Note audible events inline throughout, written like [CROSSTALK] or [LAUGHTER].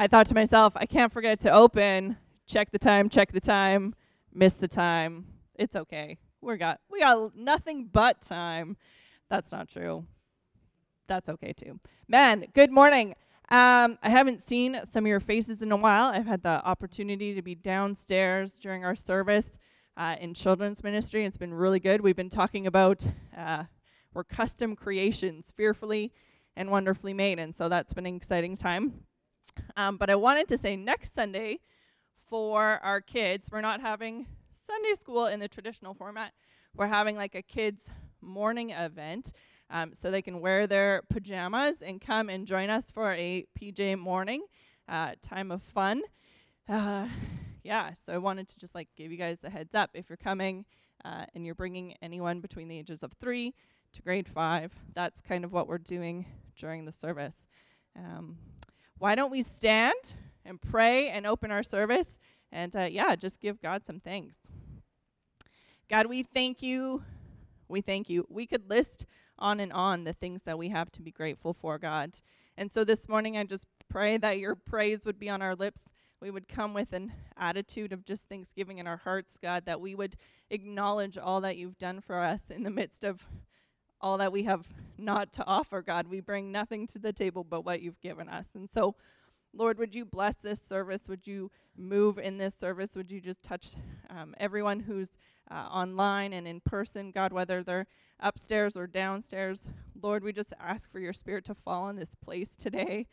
I thought to myself, I can't forget to open, check the time, check the time, miss the time. It's okay. We got we got nothing but time. That's not true. That's okay too. Man, good morning. Um, I haven't seen some of your faces in a while. I've had the opportunity to be downstairs during our service uh, in children's ministry. It's been really good. We've been talking about uh, we're custom creations, fearfully and wonderfully made, and so that's been an exciting time. Um, but I wanted to say next Sunday for our kids, we're not having Sunday school in the traditional format. We're having like a kids' morning event. Um, so they can wear their pajamas and come and join us for a PJ morning uh, time of fun. Uh, yeah, so I wanted to just like give you guys the heads up if you're coming uh, and you're bringing anyone between the ages of three to grade five. That's kind of what we're doing during the service. Um, why don't we stand and pray and open our service and uh, yeah, just give God some thanks. God, we thank you. We thank you. We could list on and on the things that we have to be grateful for, God. And so this morning, I just pray that your praise would be on our lips. We would come with an attitude of just thanksgiving in our hearts, God, that we would acknowledge all that you've done for us in the midst of all that we have not to offer, God. We bring nothing to the table but what you've given us. And so, Lord, would you bless this service? Would you move in this service? Would you just touch um, everyone who's uh, online and in person, God, whether they're upstairs or downstairs? Lord, we just ask for your spirit to fall in this place today,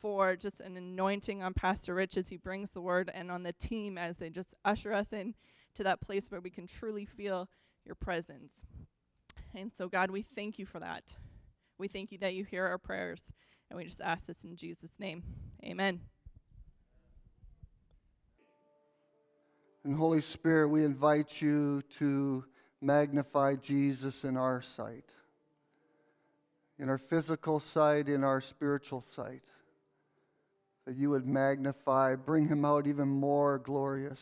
for just an anointing on Pastor Rich as he brings the word, and on the team as they just usher us in to that place where we can truly feel your presence. And so, God, we thank you for that. We thank you that you hear our prayers. And we just ask this in Jesus' name. Amen. And Holy Spirit, we invite you to magnify Jesus in our sight, in our physical sight, in our spiritual sight. That you would magnify, bring him out even more glorious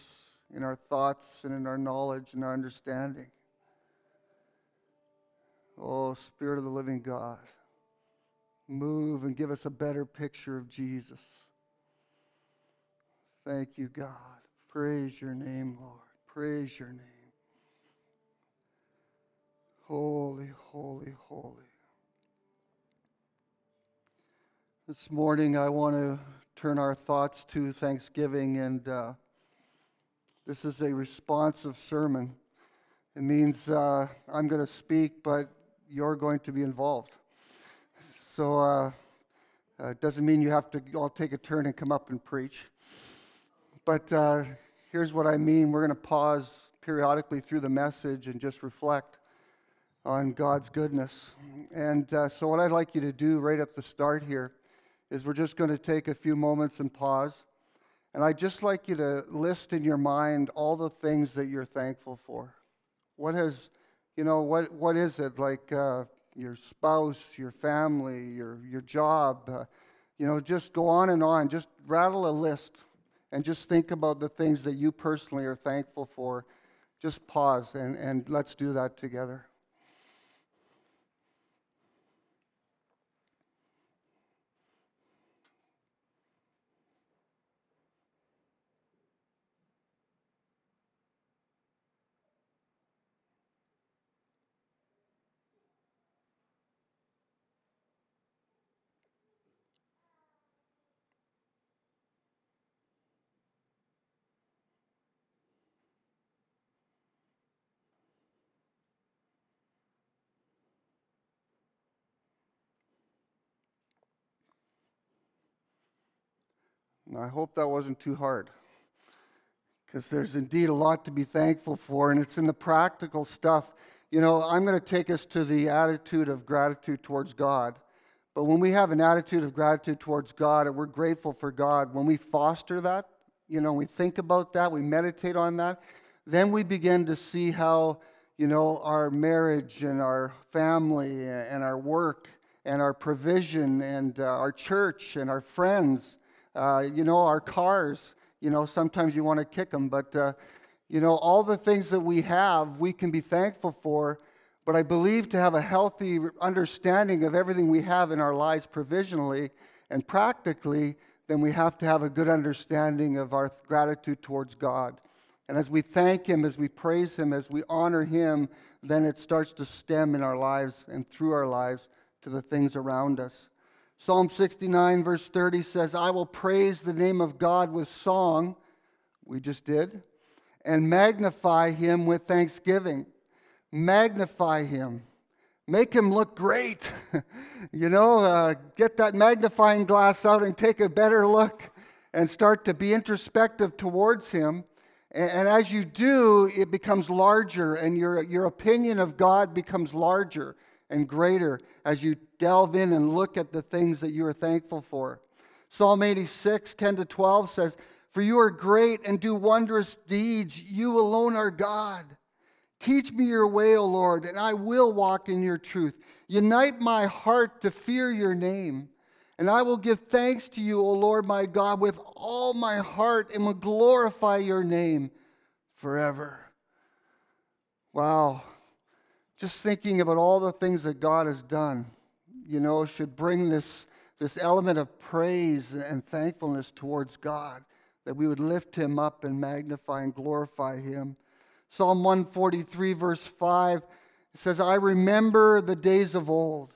in our thoughts and in our knowledge and our understanding. Oh, Spirit of the living God move and give us a better picture of Jesus. Thank you, God. Praise your name, Lord. Praise your name. Holy, holy, holy. This morning, I want to turn our thoughts to Thanksgiving, and uh, this is a responsive sermon. It means uh, I'm going to speak, but you're going to be involved. So uh, uh, it doesn't mean you have to all take a turn and come up and preach. But uh, here's what I mean we're going to pause periodically through the message and just reflect on God's goodness. And uh, so, what I'd like you to do right at the start here is we're just going to take a few moments and pause. And I'd just like you to list in your mind all the things that you're thankful for. What has, you know, what, what is it? Like, uh, your spouse, your family, your, your job. Uh, you know, just go on and on. Just rattle a list and just think about the things that you personally are thankful for. Just pause and, and let's do that together. I hope that wasn't too hard because there's indeed a lot to be thankful for, and it's in the practical stuff. You know, I'm going to take us to the attitude of gratitude towards God. But when we have an attitude of gratitude towards God and we're grateful for God, when we foster that, you know, we think about that, we meditate on that, then we begin to see how, you know, our marriage and our family and our work and our provision and uh, our church and our friends uh, you know, our cars, you know, sometimes you want to kick them, but, uh, you know, all the things that we have, we can be thankful for. But I believe to have a healthy understanding of everything we have in our lives provisionally and practically, then we have to have a good understanding of our gratitude towards God. And as we thank Him, as we praise Him, as we honor Him, then it starts to stem in our lives and through our lives to the things around us. Psalm 69, verse 30 says, I will praise the name of God with song, we just did, and magnify Him with thanksgiving. Magnify Him. Make Him look great. [LAUGHS] you know, uh, get that magnifying glass out and take a better look and start to be introspective towards Him and, as you do, it becomes larger, and your, your opinion of God becomes larger and greater as you delve in and look at the things that you are thankful for. Psalm 86, 10 to 12 says, For you are great and do wondrous deeds. You alone are God. Teach me your way, O Lord, and I will walk in your truth. Unite my heart to fear your name. And I will give thanks to you, O Lord my God, with all my heart and will glorify your name forever. Wow. Just thinking about all the things that God has done, you know, should bring this, this element of praise and thankfulness towards God, that we would lift him up and magnify and glorify him. Psalm 143, verse 5 says, I remember the days of old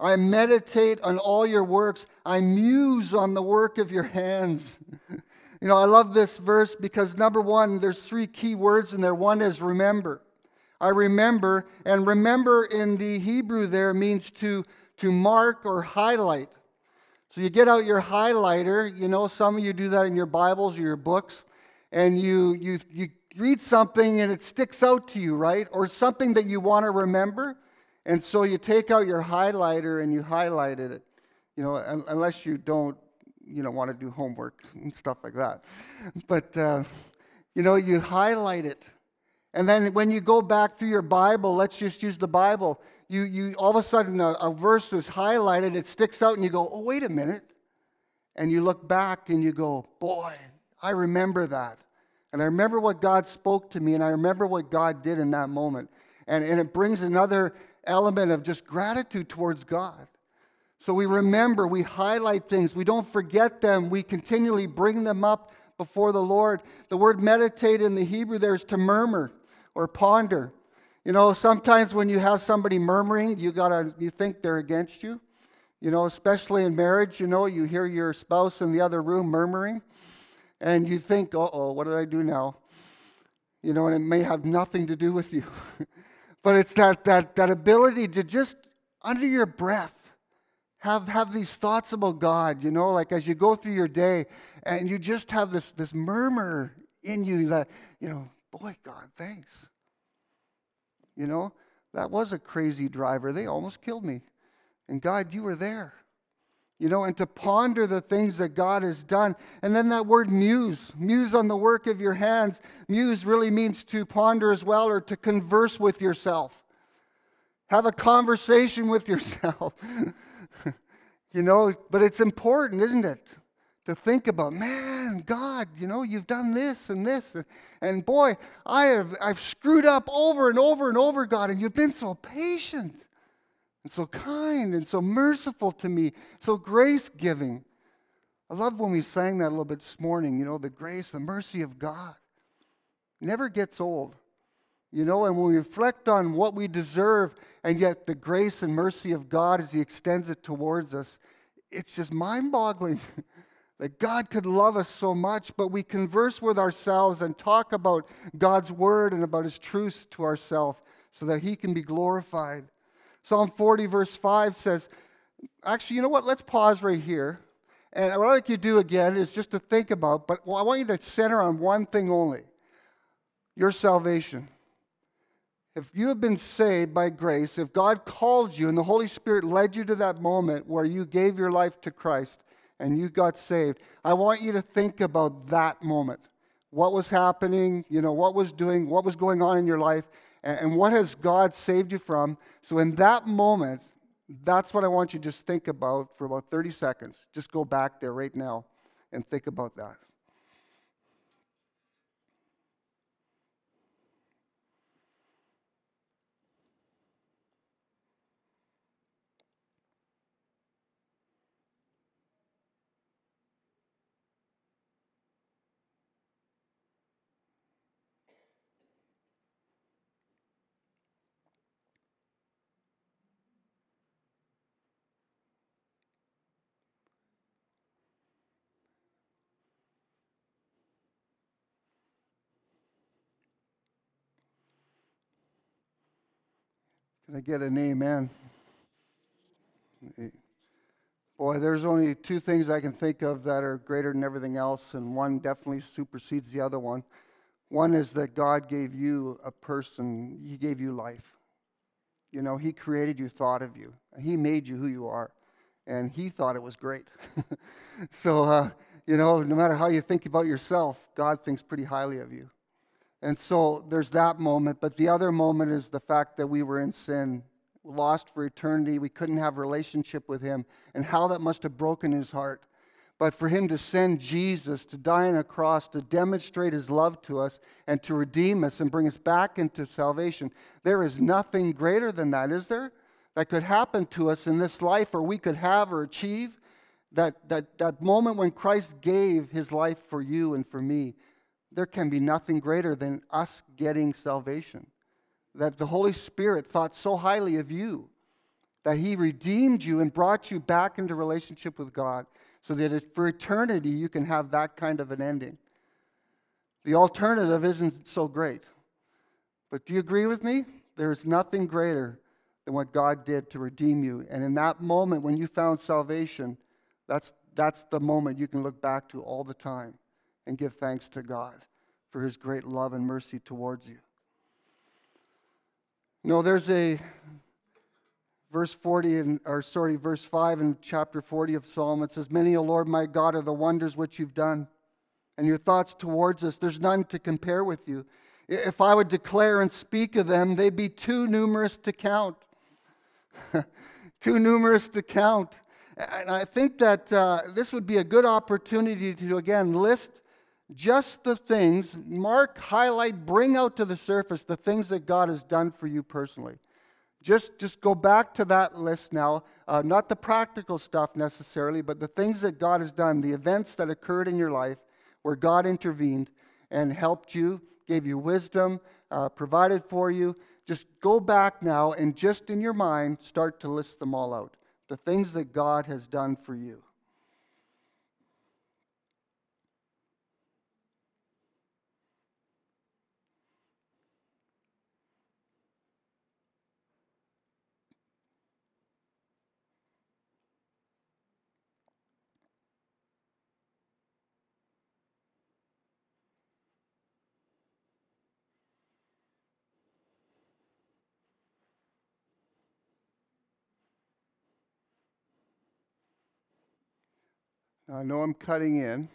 I meditate on all your works. I muse on the work of your hands. [LAUGHS] you know, I love this verse because number one, there's three key words in there. One is remember. I remember, and remember in the Hebrew there means to, to mark or highlight. So you get out your highlighter, you know, some of you do that in your Bibles or your books, and you, you, you read something and it sticks out to you, right? Or something that you want to remember. And so you take out your highlighter and you highlighted it, you know, unless you don't, you know, want to do homework and stuff like that. But, uh, you know, you highlight it. And then when you go back through your Bible, let's just use the Bible, you, you all of a sudden a, a verse is highlighted, it sticks out, and you go, oh, wait a minute. And you look back and you go, boy, I remember that. And I remember what God spoke to me, and I remember what God did in that moment. And, and it brings another element of just gratitude towards God. So we remember, we highlight things, we don't forget them, we continually bring them up before the Lord. The word meditate in the Hebrew there is to murmur or ponder. You know, sometimes when you have somebody murmuring, you gotta you think they're against you. You know, especially in marriage, you know, you hear your spouse in the other room murmuring, and you think, oh, what did I do now? You know, and it may have nothing to do with you. [LAUGHS] But it's that, that, that ability to just, under your breath, have, have these thoughts about God, you know, like as you go through your day and you just have this, this murmur in you that, you know, boy, God, thanks. You know, that was a crazy driver. They almost killed me. And God, you were there. You know, and to ponder the things that God has done. And then that word muse, muse on the work of your hands. Muse really means to ponder as well or to converse with yourself. Have a conversation with yourself. [LAUGHS] you know, but it's important, isn't it? To think about, man, God, you know, you've done this and this. And, and boy, I have I've screwed up over and over and over, God, and you've been so patient and so kind and so merciful to me, so grace giving. I love when we sang that a little bit this morning, you know, the grace, the mercy of God. Never gets old. You know, and when we reflect on what we deserve and yet the grace and mercy of God as He extends it towards us, it's just mind boggling [LAUGHS] that God could love us so much, but we converse with ourselves and talk about God's word and about His truths to ourselves so that He can be glorified. Psalm 40, verse 5 says, actually, you know what? Let's pause right here. And what I'd like you to do again is just to think about, but I want you to center on one thing only your salvation. If you have been saved by grace, if God called you and the Holy Spirit led you to that moment where you gave your life to Christ and you got saved, I want you to think about that moment. What was happening, you know, what was doing, what was going on in your life, and what has God saved you from? So, in that moment, that's what I want you to just think about for about 30 seconds. Just go back there right now and think about that. Can I get an amen? Boy, there's only two things I can think of that are greater than everything else, and one definitely supersedes the other one. One is that God gave you a person, He gave you life. You know, He created you, thought of you, He made you who you are, and He thought it was great. [LAUGHS] so, uh, you know, no matter how you think about yourself, God thinks pretty highly of you. And so there's that moment, but the other moment is the fact that we were in sin, lost for eternity. We couldn't have relationship with him, and how that must have broken his heart. But for him to send Jesus to die on a cross to demonstrate his love to us and to redeem us and bring us back into salvation, there is nothing greater than that, is there? That could happen to us in this life or we could have or achieve. That, that, that moment when Christ gave his life for you and for me there can be nothing greater than us getting salvation. That the Holy Spirit thought so highly of you that He redeemed you and brought you back into relationship with God so that for eternity you can have that kind of an ending. The alternative isn't so great. But do you agree with me? There's nothing greater than what God did to redeem you. And in that moment when you found salvation, that's, that's the moment you can look back to all the time and give thanks to God for his great love and mercy towards you. No, there's a verse 40 in, or sorry, verse 5 in chapter 40 of Psalm. It says, Many, O Lord my God, are the wonders which you've done, and your thoughts towards us. There's none to compare with you. If I would declare and speak of them, they'd be too numerous to count. [LAUGHS] too numerous to count. And I think that uh, this would be a good opportunity to, again, list just the things, mark, highlight, bring out to the surface the things that God has done for you personally. Just, just go back to that list now. Uh, not the practical stuff necessarily, but the things that God has done, the events that occurred in your life where God intervened and helped you, gave you wisdom, uh, provided for you. Just go back now and just in your mind start to list them all out. The things that God has done for you. Now, I know I'm cutting in,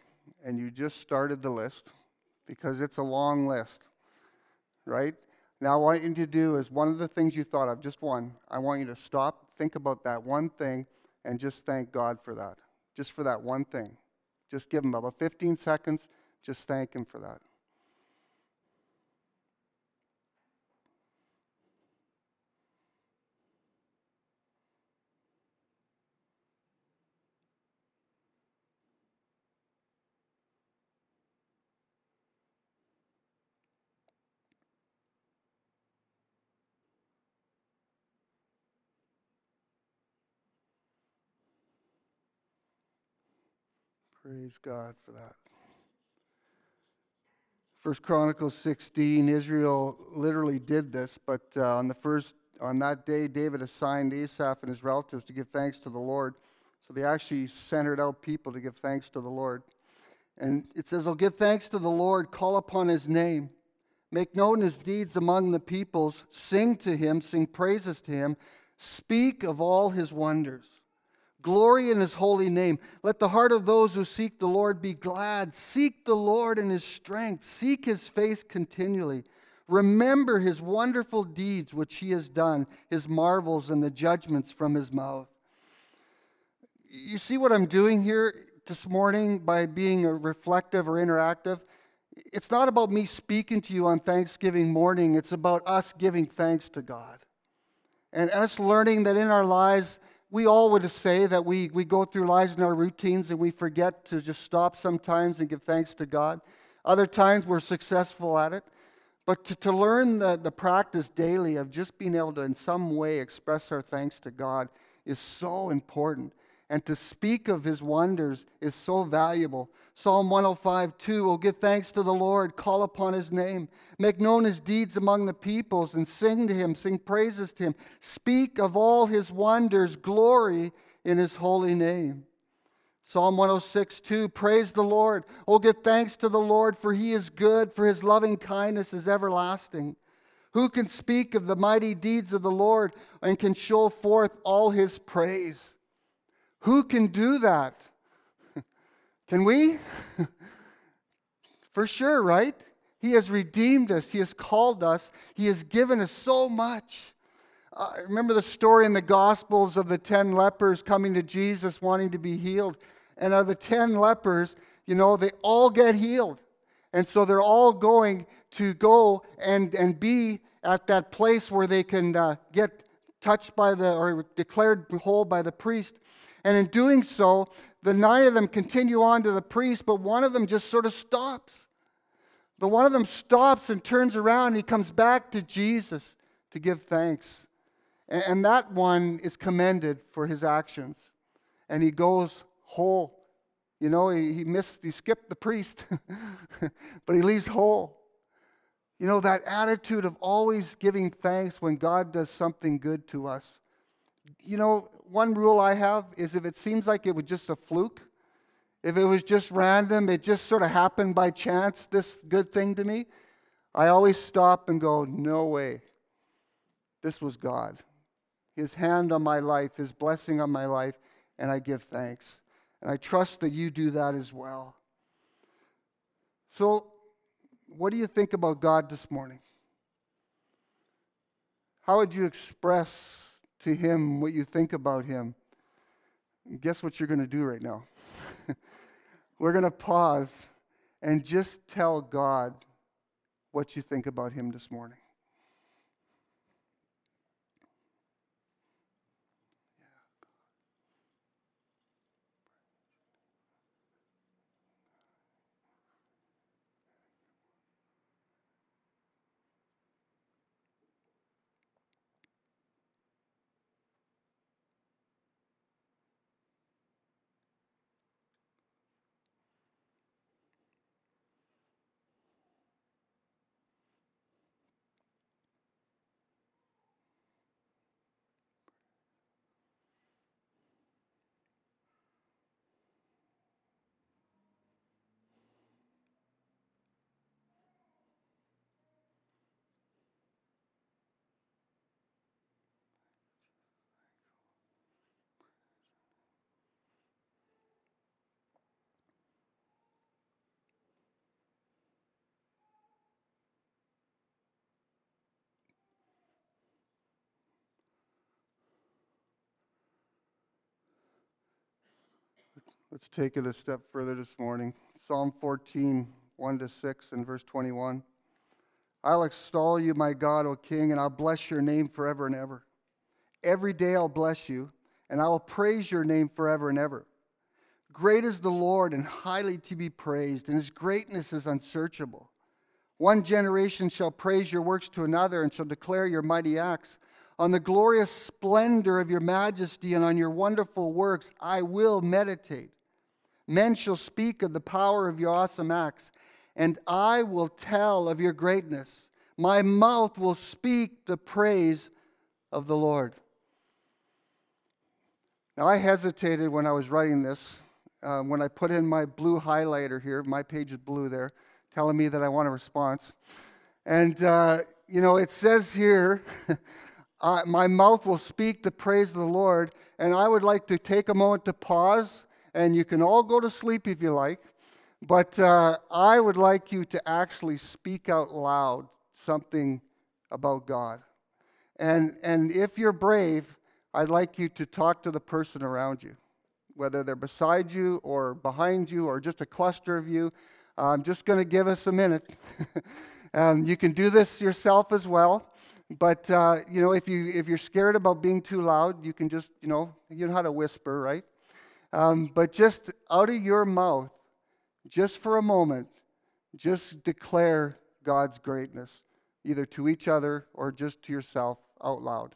and you just started the list because it's a long list, right? Now, what I want you to do is one of the things you thought of, just one, I want you to stop, think about that one thing, and just thank God for that. Just for that one thing. Just give Him about 15 seconds, just thank Him for that. Praise God for that. First Chronicles 16, Israel literally did this, but uh, on the first on that day, David assigned Asaph and his relatives to give thanks to the Lord. So they actually centered out people to give thanks to the Lord. And it says, "Oh, give thanks to the Lord, call upon his name, make known his deeds among the peoples, sing to him, sing praises to him, speak of all his wonders." Glory in his holy name. Let the heart of those who seek the Lord be glad. Seek the Lord in his strength. Seek his face continually. Remember his wonderful deeds which he has done, his marvels and the judgments from his mouth. You see what I'm doing here this morning by being reflective or interactive? It's not about me speaking to you on Thanksgiving morning, it's about us giving thanks to God. And us learning that in our lives, we all would say that we, we go through lives in our routines and we forget to just stop sometimes and give thanks to God. Other times we're successful at it. But to, to learn the, the practice daily of just being able to, in some way, express our thanks to God is so important. And to speak of his wonders is so valuable. Psalm 105 2 will give thanks to the Lord, call upon his name, make known his deeds among the peoples, and sing to him, sing praises to him. Speak of all his wonders, glory in his holy name. Psalm 106 2 Praise the Lord. Oh, give thanks to the Lord, for he is good, for his loving kindness is everlasting. Who can speak of the mighty deeds of the Lord and can show forth all his praise? Who can do that? [LAUGHS] Can we? [LAUGHS] For sure, right? He has redeemed us, He has called us, He has given us so much. Uh, remember the story in the Gospels of the 10 lepers coming to Jesus wanting to be healed. And of the 10 lepers, you know, they all get healed. And so they're all going to go and, and be at that place where they can uh, get touched by the, or declared whole by the priest. And in doing so, the nine of them continue on to the priest, but one of them just sort of stops. The one of them stops and turns around and he comes back to Jesus to give thanks. And that one is commended for his actions. And he goes whole. You know, he, he missed, he skipped the priest, [LAUGHS] but he leaves whole. You know, that attitude of always giving thanks when God does something good to us. You know, one rule I have is if it seems like it was just a fluke, if it was just random, it just sort of happened by chance, this good thing to me, I always stop and go, no way. This was God. His hand on my life, His blessing on my life, and I give thanks. And I trust that you do that as well. So, what do you think about God this morning? How would you express to Him what you think about Him? guess what you're going to do right now? [LAUGHS] We're going to pause and just tell God what you think about Him this morning. Let's take it a step further this morning. Psalm 14, 1 to 6, and verse 21. I'll extol you, my God, O King, and I'll bless your name forever and ever. Every day I'll bless you, and I will praise your name forever and ever. Great is the Lord, and highly to be praised, and his greatness is unsearchable. One generation shall praise your works to another, and shall declare your mighty acts. On the glorious splendor of your majesty and on your wonderful works I will meditate. Men shall speak of the power of your awesome acts, and I will tell of your greatness. My mouth will speak the praise of the Lord. Now, I hesitated when I was writing this. Uh, when I put in my blue highlighter here, my page is blue there, telling me that I want a response. And, uh, you know, it says here, [LAUGHS] uh, my mouth will speak the praise of the Lord. And I would like to take a moment to pause and you can all go to sleep if you like. But uh, I would like you to actually speak out loud something about God. And, and if you're brave, I'd like you to talk to the person around you, whether they're beside you or behind you or just a cluster of you. I'm just going to give us a minute. [LAUGHS] um, you can do this yourself as well. But uh, you know, if you if you're scared about being too loud, you can just you know you know how to whisper, right? Um, but just out of your mouth, just for a moment, just declare God's greatness, either to each other or just to yourself out loud.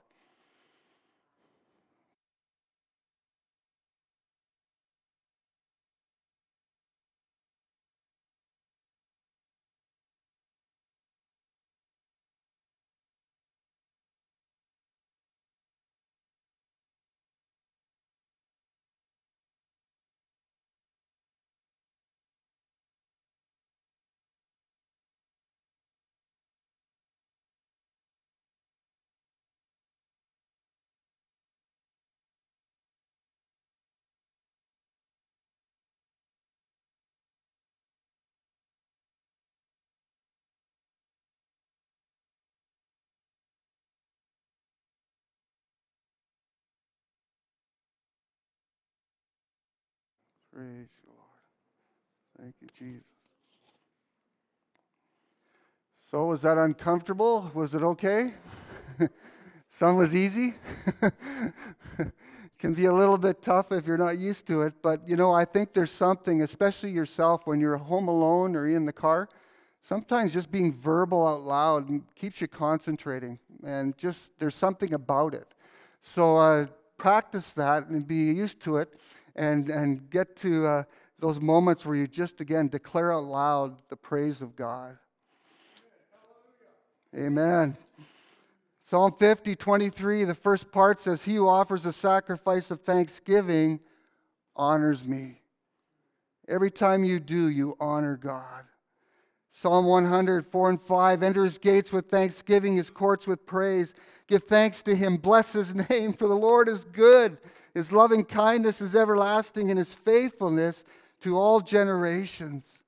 Praise you, Lord. Thank you, Jesus. So, was that uncomfortable? Was it okay? [LAUGHS] Some was easy. [LAUGHS] Can be a little bit tough if you're not used to it, but you know, I think there's something, especially yourself when you're home alone or in the car, sometimes just being verbal out loud keeps you concentrating and just there's something about it. So uh, practice that and be used to it and, and get to uh, those moments where you just again declare out loud the praise of God. Amen. Psalm 50, 23, the first part says, He who offers a sacrifice of thanksgiving honors me. Every time you do, you honor God. Psalm 100, 4 and 5, enter his gates with thanksgiving, his courts with praise. Give thanks to him, bless his [LAUGHS] name, for the Lord is good. His loving kindness is everlasting, and his faithfulness to all generations.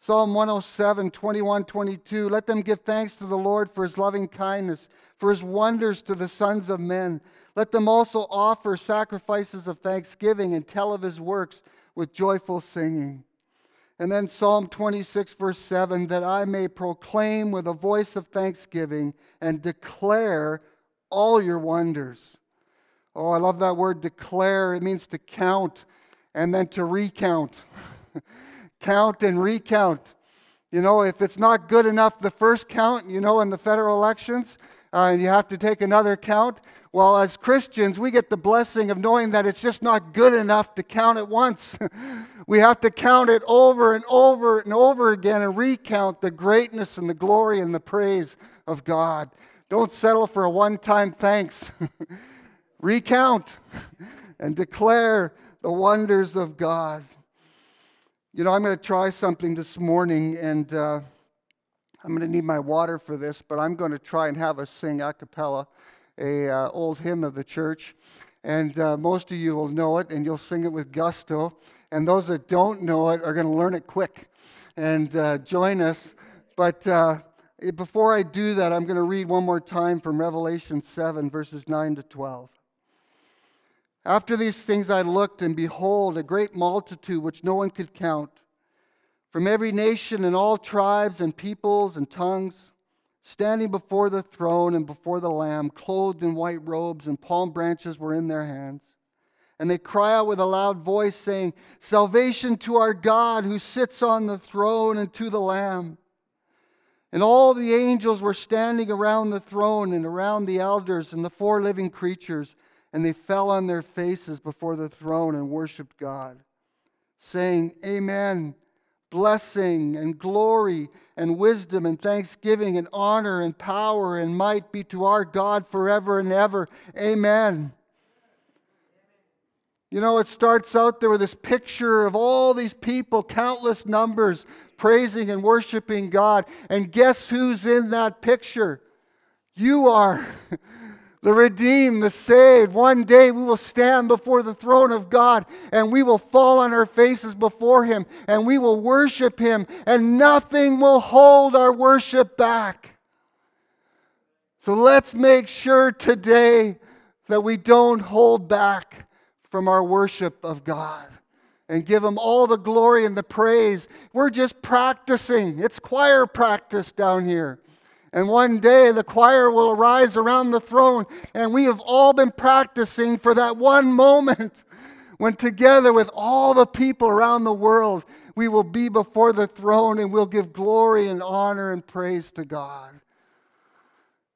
Psalm 107, 21, 22. Let them give thanks to the Lord for his loving kindness, for his wonders to the sons of men. Let them also offer sacrifices of thanksgiving and tell of his works with joyful singing. And then Psalm 26, verse 7 that I may proclaim with a voice of thanksgiving and declare all your wonders. Oh, I love that word declare. It means to count and then to recount. [LAUGHS] count and recount. You know, if it's not good enough the first count, you know, in the federal elections, uh, and you have to take another count. Well, as Christians, we get the blessing of knowing that it's just not good enough to count it once. [LAUGHS] we have to count it over and over and over again and recount the greatness and the glory and the praise of God. Don't settle for a one time thanks. [LAUGHS] recount and declare the wonders of God. You know, I'm going to try something this morning, and uh, I'm going to need my water for this, but I'm going to try and have us sing a cappella, a uh, old hymn of the church. And uh, most of you will know it, and you'll sing it with gusto. And those that don't know it are going to learn it quick and uh, join us. But uh, before I do that, I'm going to read one more time from Revelation 7, verses 9 to 12. After these things I looked, and behold, a great multitude which no one could count, from every nation and all tribes and peoples and tongues, standing before the throne and before the Lamb, clothed in white robes, and palm branches were in their hands. And they cry out with a loud voice, saying, Salvation to our God who sits on the throne and to the Lamb. And all the angels were standing around the throne and around the elders and the four living creatures and they fell on their faces before the throne and worshiped God, saying, Amen. Blessing and glory and wisdom and thanksgiving and honor and power and might be to our God forever and ever. Amen. You know, it starts out there with this picture of all these people, countless numbers, praising and worshiping God. And guess who's in that picture? You are. [LAUGHS] the redeemed, the saved. One day we will stand before the throne of God and we will fall on our faces before Him and we will worship Him, and nothing will hold our worship back. So let's make sure today that we don't hold back from our worship of God and give Him all the glory and the praise. We're just practicing, it's choir practice down here. And one day the choir will arise around the throne, and we have all been practicing for that one moment when, together with all the people around the world, we will be before the throne and we'll give glory and honor and praise to God.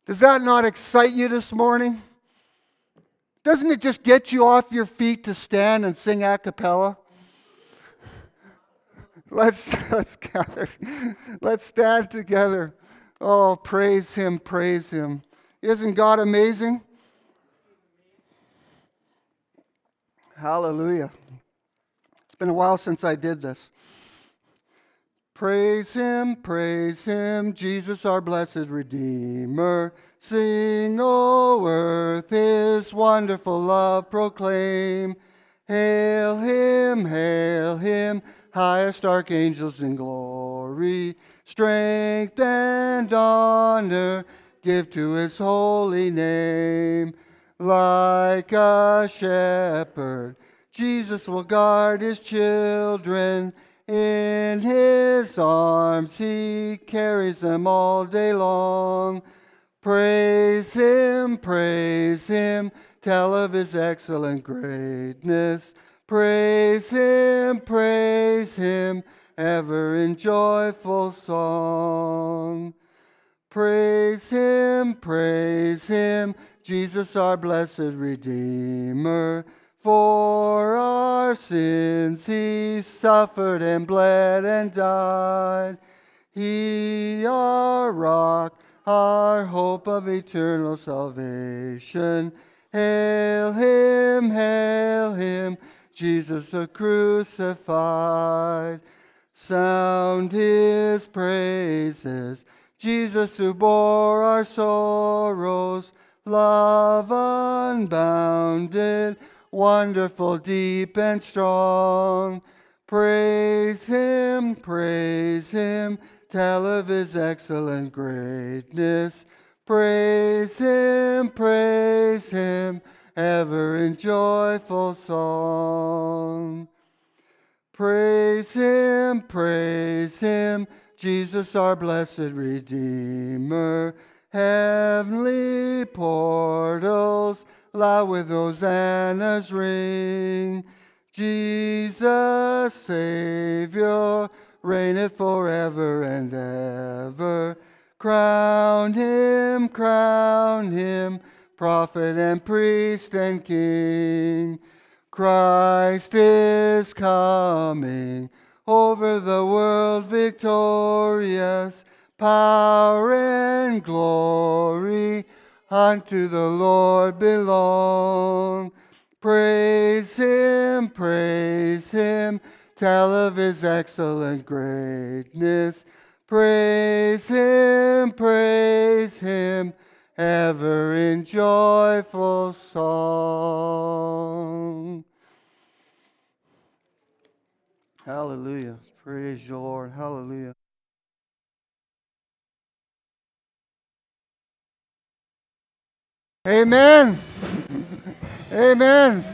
Does that not excite you this morning? Doesn't it just get you off your feet to stand and sing a cappella? Let's, [LAUGHS] let's gather. Let's stand together. Oh, praise Him, praise Him. Isn't God amazing? Hallelujah. It's been a while since I did this. Praise Him, praise Him, Jesus our blessed Redeemer. Sing, O earth, His wonderful love proclaim. Hail Him, hail Him, highest archangels in glory strength and honor give to his holy name. Like a shepherd Jesus will guard his children. In his arms he carries them all day long. Praise him, praise him, tell of his excellent greatness. Praise him, praise him, ever in joyful song. Praise him, praise him, Jesus our blessed Redeemer. For our sins he suffered and bled and died. He, our rock, our hope of eternal salvation. Hail him, hail him, Jesus the crucified. Sound his praises, Jesus who bore our sorrows, love unbounded wonderful, deep, and strong. Praise him, praise him, tell of his excellent greatness. Praise him, praise him, ever in joyful song. Praise him, praise him, Jesus our blessed Redeemer. Heavenly portals loud with hosannas ring. Jesus, Savior, reigneth forever and ever. Crown him, crown him, prophet and priest and king. Christ is coming over the world victorious, power and glory unto the Lord belong. Praise him, praise him, tell of his excellent greatness. Praise him, praise him, ever in joyful song. Hallelujah. Praise your Lord. Hallelujah. Amen. Amen.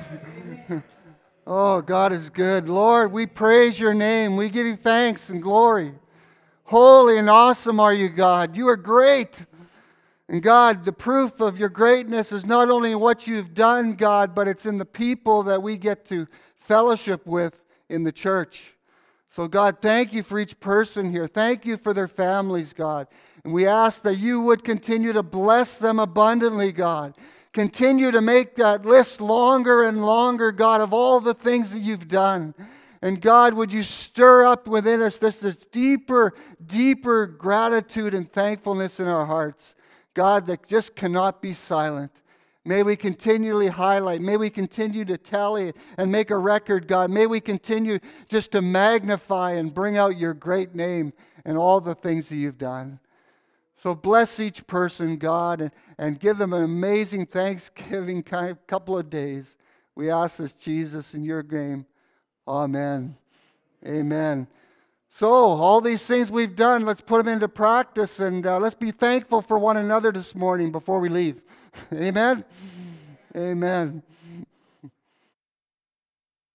Oh, God is good. Lord, we praise your name. We give you thanks and glory. Holy and awesome are you, God. You are great. And God, the proof of your greatness is not only in what you've done, God, but it's in the people that we get to fellowship with in the church. So, God, thank you for each person here. Thank you for their families, God. And we ask that you would continue to bless them abundantly, God. Continue to make that list longer and longer, God, of all the things that you've done. And God, would you stir up within us this, this deeper, deeper gratitude and thankfulness in our hearts, God, that just cannot be silent. May we continually highlight. May we continue to tally and make a record, God. May we continue just to magnify and bring out your great name and all the things that you've done. So bless each person, God, and, and give them an amazing Thanksgiving kind of couple of days. We ask this, Jesus, in your name. Amen. Amen. So, all these things we've done, let's put them into practice and uh, let's be thankful for one another this morning before we leave. [LAUGHS] Amen. Amen.